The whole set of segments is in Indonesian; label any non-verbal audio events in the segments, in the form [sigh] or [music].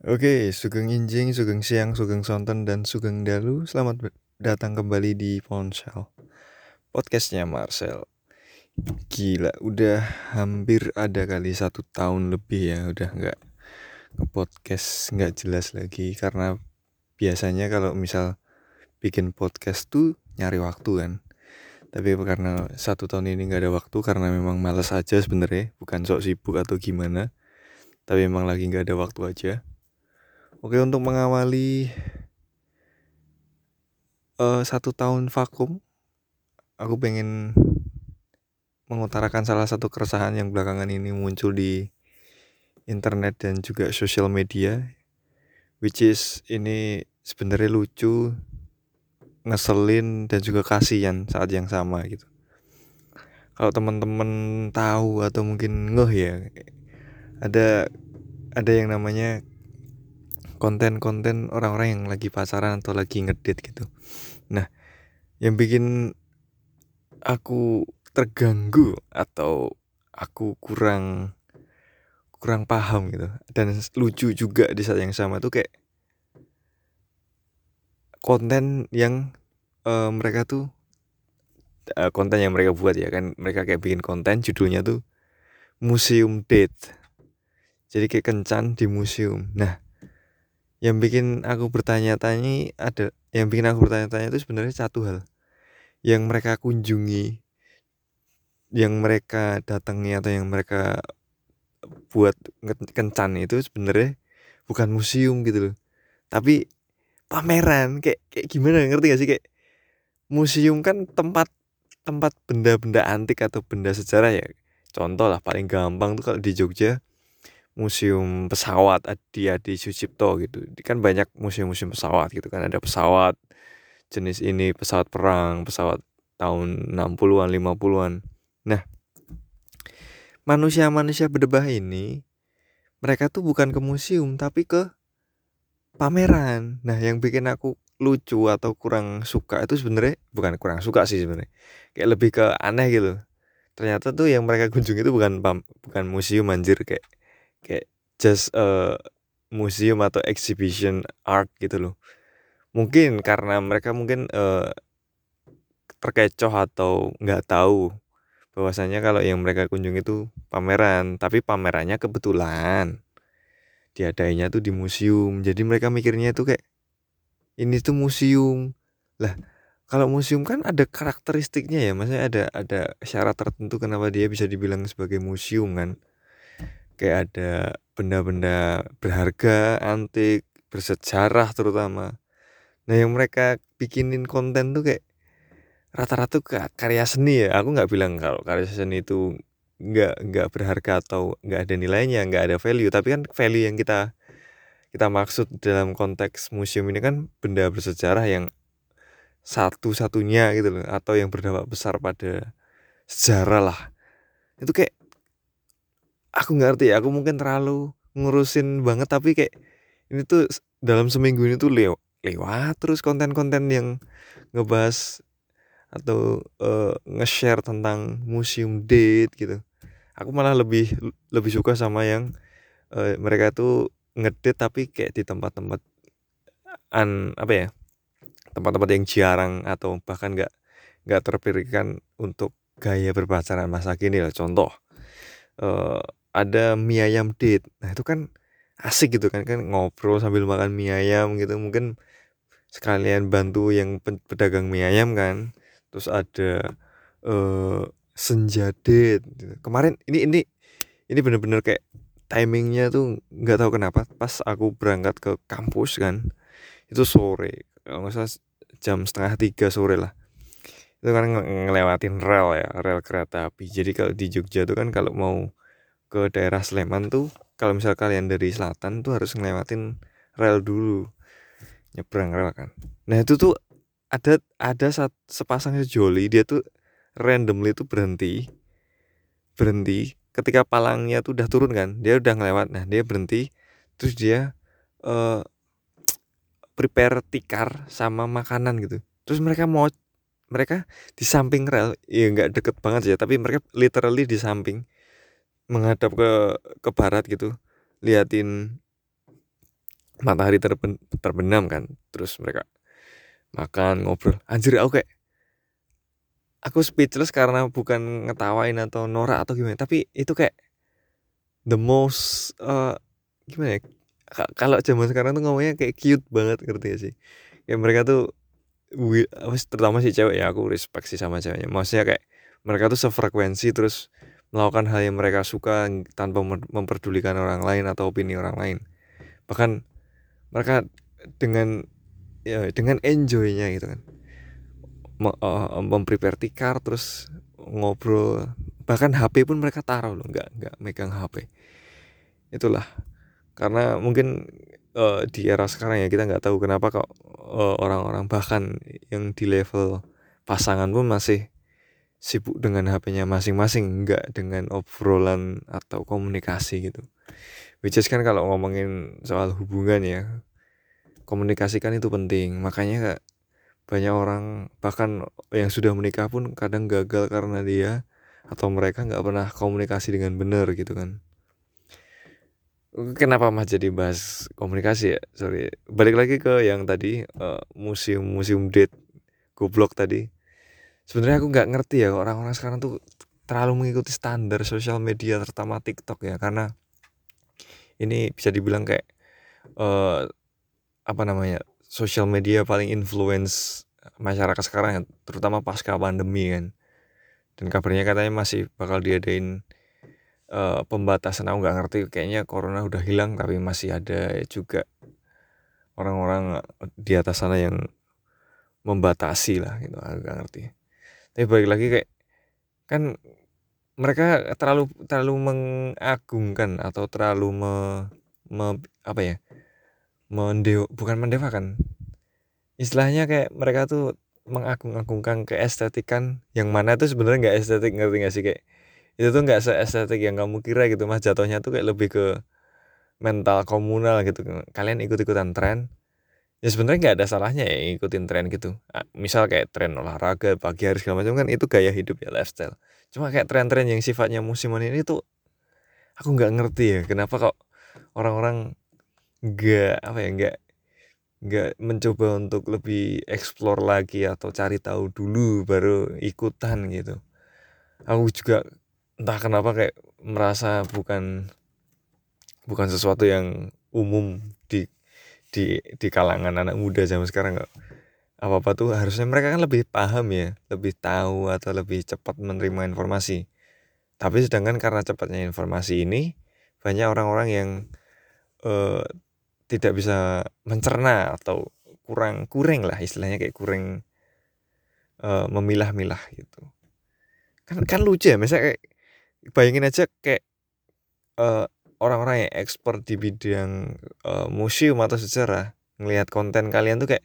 Oke, Sugeng Injing, Sugeng Siang, Sugeng Sonten, dan Sugeng Dalu. Selamat datang kembali di Ponsel Podcastnya Marcel. Gila, udah hampir ada kali satu tahun lebih ya Udah nggak nge-podcast nggak jelas lagi. Karena biasanya kalau misal bikin podcast tuh nyari waktu kan. Tapi karena satu tahun ini nggak ada waktu Karena memang males aja sebenarnya. Bukan sok sibuk atau gimana. Tapi memang lagi nggak ada waktu aja Oke untuk mengawali uh, satu tahun vakum, aku pengen mengutarakan salah satu keresahan yang belakangan ini muncul di internet dan juga sosial media, which is ini sebenarnya lucu, ngeselin dan juga kasihan saat yang sama gitu. Kalau teman-teman tahu atau mungkin ngeh ya, ada ada yang namanya konten-konten orang-orang yang lagi pacaran atau lagi ngedit gitu. Nah yang bikin aku terganggu atau aku kurang kurang paham gitu dan lucu juga di saat yang sama tuh kayak konten yang uh, mereka tuh uh, konten yang mereka buat ya kan mereka kayak bikin konten judulnya tuh museum date. Jadi kayak kencan di museum. Nah yang bikin aku bertanya-tanya ada yang bikin aku bertanya-tanya itu sebenarnya satu hal. Yang mereka kunjungi yang mereka datangi atau yang mereka buat kencan itu sebenarnya bukan museum gitu loh. Tapi pameran kayak kayak gimana ngerti gak sih? Kayak museum kan tempat tempat benda-benda antik atau benda sejarah ya. Contoh lah paling gampang tuh kalau di Jogja museum pesawat di Adi Sucipto gitu. Kan banyak museum-museum pesawat gitu kan. Ada pesawat jenis ini pesawat perang pesawat tahun 60-an 50-an nah manusia-manusia berdebah ini mereka tuh bukan ke museum tapi ke pameran. Nah yang bikin aku lucu atau kurang suka itu sebenarnya bukan kurang suka sih sebenarnya kayak lebih ke aneh gitu. Ternyata tuh yang mereka kunjungi itu bukan bukan museum anjir kayak kayak just a museum atau exhibition art gitu loh. Mungkin karena mereka mungkin uh, terkecoh atau nggak tahu bahwasanya kalau yang mereka kunjungi itu pameran tapi pamerannya kebetulan diadainya tuh di museum. Jadi mereka mikirnya tuh kayak ini tuh museum. Lah kalau museum kan ada karakteristiknya ya maksudnya ada ada syarat tertentu kenapa dia bisa dibilang sebagai museum kan kayak ada benda-benda berharga, antik, bersejarah terutama. Nah yang mereka bikinin konten tuh kayak rata-rata karya seni ya. Aku nggak bilang kalau karya seni itu nggak nggak berharga atau nggak ada nilainya, nggak ada value. Tapi kan value yang kita kita maksud dalam konteks museum ini kan benda bersejarah yang satu-satunya gitu loh atau yang berdampak besar pada sejarah lah itu kayak aku ngerti ya aku mungkin terlalu ngurusin banget tapi kayak ini tuh dalam seminggu ini tuh lew lewat terus konten-konten yang ngebahas atau uh, nge-share tentang museum date gitu. Aku malah lebih lebih suka sama yang uh, mereka tuh ngedit tapi kayak di tempat-tempat an apa ya tempat-tempat yang jarang atau bahkan nggak nggak terpikirkan untuk gaya berpacaran masa kini lah contoh uh, ada mie ayam date. Nah itu kan asik gitu kan kan ngobrol sambil makan mie ayam gitu. Mungkin sekalian bantu yang pedagang mie ayam kan. Terus ada uh, senja date gitu. kemarin ini ini ini bener-bener kayak timingnya tuh nggak tahu kenapa pas aku berangkat ke kampus kan itu sore. Kalau nggak salah jam setengah tiga sore lah. Itu kan ngelewatin rel ya rel kereta api. Jadi kalau di Jogja tuh kan kalau mau ke daerah Sleman tuh kalau misal kalian dari selatan tuh harus ngelewatin rel dulu nyebrang rel kan. Nah itu tuh ada ada saat sepasang sejoli dia tuh randomly tuh berhenti berhenti ketika palangnya tuh udah turun kan dia udah ngelewat nah dia berhenti terus dia uh, prepare tikar sama makanan gitu. Terus mereka mau mereka di samping rel ya nggak deket banget ya tapi mereka literally di samping menghadap ke ke barat gitu liatin matahari terben terbenam kan terus mereka makan ngobrol. Anjir aku kayak aku speechless karena bukan ngetawain atau norak atau gimana tapi itu kayak the most uh, gimana ya kalau zaman sekarang tuh ngomongnya kayak cute banget ngerti gak sih? Kayak mereka tuh terutama si cewek ya aku respect sih sama ceweknya. Maksudnya kayak mereka tuh sefrekuensi terus melakukan hal yang mereka suka tanpa memperdulikan orang lain atau opini orang lain. Bahkan mereka dengan ya dengan enjoynya gitu kan. Uh, memprepare tikar terus ngobrol. Bahkan HP pun mereka taruh loh nggak nggak megang HP itulah. Karena mungkin uh, di era sekarang ya kita nggak tahu kenapa kok orang orang-orang bahkan yang di level pasangan pun masih sibuk dengan HP-nya masing-masing nggak dengan obrolan atau komunikasi gitu. Which is kan kalau ngomongin soal hubungan ya komunikasikan itu penting. Makanya banyak orang bahkan yang sudah menikah pun kadang gagal karena dia atau mereka nggak pernah komunikasi dengan benar gitu kan. Kenapa mah jadi bahas komunikasi ya? Sorry. Balik lagi ke yang tadi uh, museum museum date goblok tadi sebenarnya aku nggak ngerti ya orang-orang sekarang tuh terlalu mengikuti standar sosial media terutama TikTok ya karena ini bisa dibilang kayak uh, apa namanya sosial media paling influence masyarakat sekarang ya, terutama pasca pandemi kan. Dan kabarnya katanya masih bakal diadain uh, pembatasan aku nggak ngerti kayaknya corona udah hilang tapi masih ada juga orang-orang di atas sana yang membatasi lah gitu aku nggak ngerti. Tapi balik lagi kayak kan mereka terlalu terlalu mengagungkan atau terlalu me, me apa ya mendewa bukan mendewakan. Istilahnya kayak mereka tuh mengagung-agungkan keestetikan yang mana tuh sebenarnya nggak estetik ngerti gak sih? Kayak itu tuh nggak seestetik yang kamu kira gitu mas. Jatuhnya tuh kayak lebih ke mental komunal gitu. Kalian ikut-ikutan tren ya sebenarnya nggak ada salahnya ya ikutin tren gitu. Misal kayak tren olahraga pagi hari segala macam kan itu gaya hidup ya lifestyle. Cuma kayak tren-tren yang sifatnya musiman ini tuh aku nggak ngerti ya kenapa kok orang-orang nggak apa ya nggak nggak mencoba untuk lebih explore lagi atau cari tahu dulu baru ikutan gitu. Aku juga entah kenapa kayak merasa bukan bukan sesuatu yang umum di di di kalangan anak muda zaman sekarang nggak apa apa tuh harusnya mereka kan lebih paham ya lebih tahu atau lebih cepat menerima informasi. Tapi sedangkan karena cepatnya informasi ini banyak orang-orang yang uh, tidak bisa mencerna atau kurang kurang lah istilahnya kayak kurang uh, memilah-milah gitu. Kan kan lucu ya misalnya kayak bayangin aja kayak uh, orang-orang yang expert di bidang uh, museum atau sejarah ngelihat konten kalian tuh kayak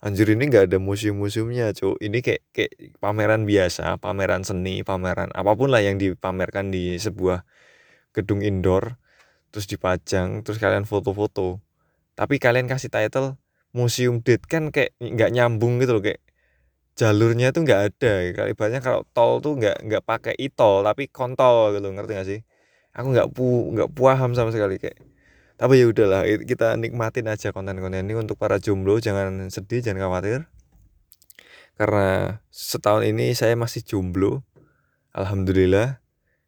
anjir ini nggak ada museum-museumnya cuy ini kayak kayak pameran biasa pameran seni pameran apa pun lah yang dipamerkan di sebuah gedung indoor terus dipajang terus kalian foto-foto. Tapi kalian kasih title museum date kan kayak nggak nyambung gitu loh kayak jalurnya tuh nggak ada. Kali banyak kalau tol tuh nggak nggak pakai e-tol tapi kontol gitu ngerti gak sih aku nggak pu nggak paham sama sekali kayak. Tapi ya udahlah kita nikmatin aja konten-konten ini untuk para jomblo jangan sedih jangan khawatir. Karena setahun ini saya masih jomblo alhamdulillah.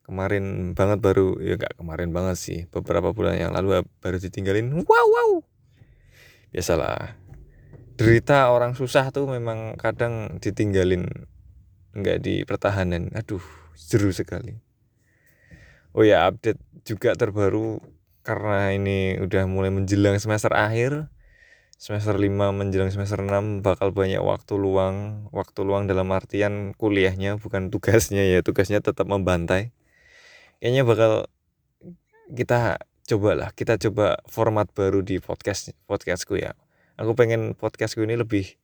Kemarin banget baru ya nggak kemarin banget sih beberapa bulan yang lalu baru ditinggalin. Wow wow! Biasalah. Derita orang susah tuh memang kadang ditinggalin nggak di pertahanan. Aduh seru sekali oh ya update juga terbaru karena ini udah mulai menjelang semester akhir. Semester 5 menjelang semester 6 bakal banyak waktu luang waktu luang dalam artian kuliahnya bukan tugasnya ya tugasnya tetap membantai. Kayaknya bakal kita cobalah kita coba format baru di podcast podcastku ya. Aku pengen podcastku ini lebih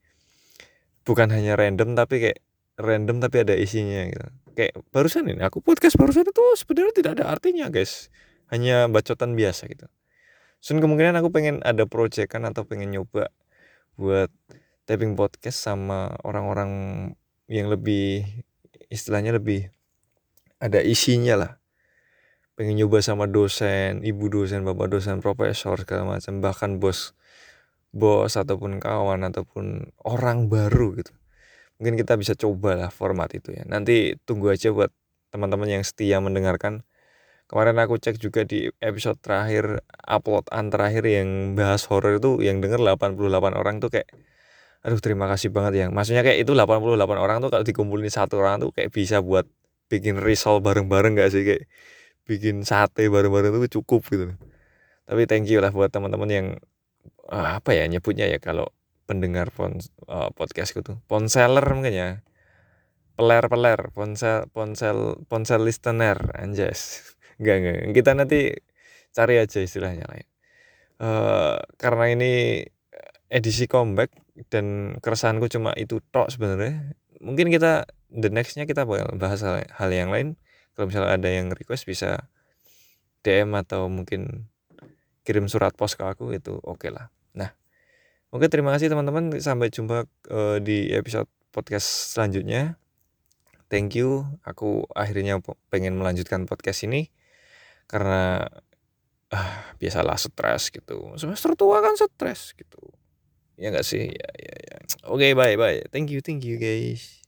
bukan hanya random tapi kayak random tapi ada isinya gitu kayak barusan ini aku podcast barusan itu sebenarnya tidak ada artinya guys. Hanya bacotan biasa gitu. Sun kemungkinan aku pengen ada proyekan atau pengen nyoba buat taping podcast sama orang-orang yang lebih istilahnya lebih ada isinya lah. Pengen nyoba sama dosen ibu dosen bapak dosen profesor segala macam bahkan bos bos ataupun kawan ataupun orang baru gitu mungkin kita bisa coba lah format itu ya. Nanti tunggu aja buat teman-teman yang setia mendengarkan. Kemarin aku cek juga di episode terakhir uploadan terakhir yang bahas horror itu yang denger 88 orang tuh kayak aduh terima kasih banget ya. Maksudnya kayak itu 88 orang tuh kalau dikumpulin satu orang tuh kayak bisa buat bikin risol bareng-bareng gak sih? Kayak bikin sate bareng-bareng itu cukup gitu. Tapi thank you lah buat teman-teman yang uh, apa ya nyebutnya ya kalau pendengar pon, uh, podcast gitu ponseler mungkin ya. Peler-peler ponsel ponsel ponsel listener anjas. [laughs] Enggak enggak kita nanti cari aja istilahnya lah ya. Uh, karena ini edisi comeback dan keresahanku cuma itu tok sebenarnya. Mungkin kita the nextnya kita bakal bahas hal, hal yang lain. Kalau misalnya ada yang request bisa DM atau mungkin kirim surat pos ke aku itu oke okay lah. Nah oke terima kasih teman-teman. Sampai jumpa uh, di episode podcast selanjutnya. Thank you. Aku akhirnya pengen melanjutkan podcast ini karena ah biasalah stres gitu. Semester tua kan stres gitu. Ya nggak sih? Ya ya ya. Oke okay, bye bye. Thank you thank you guys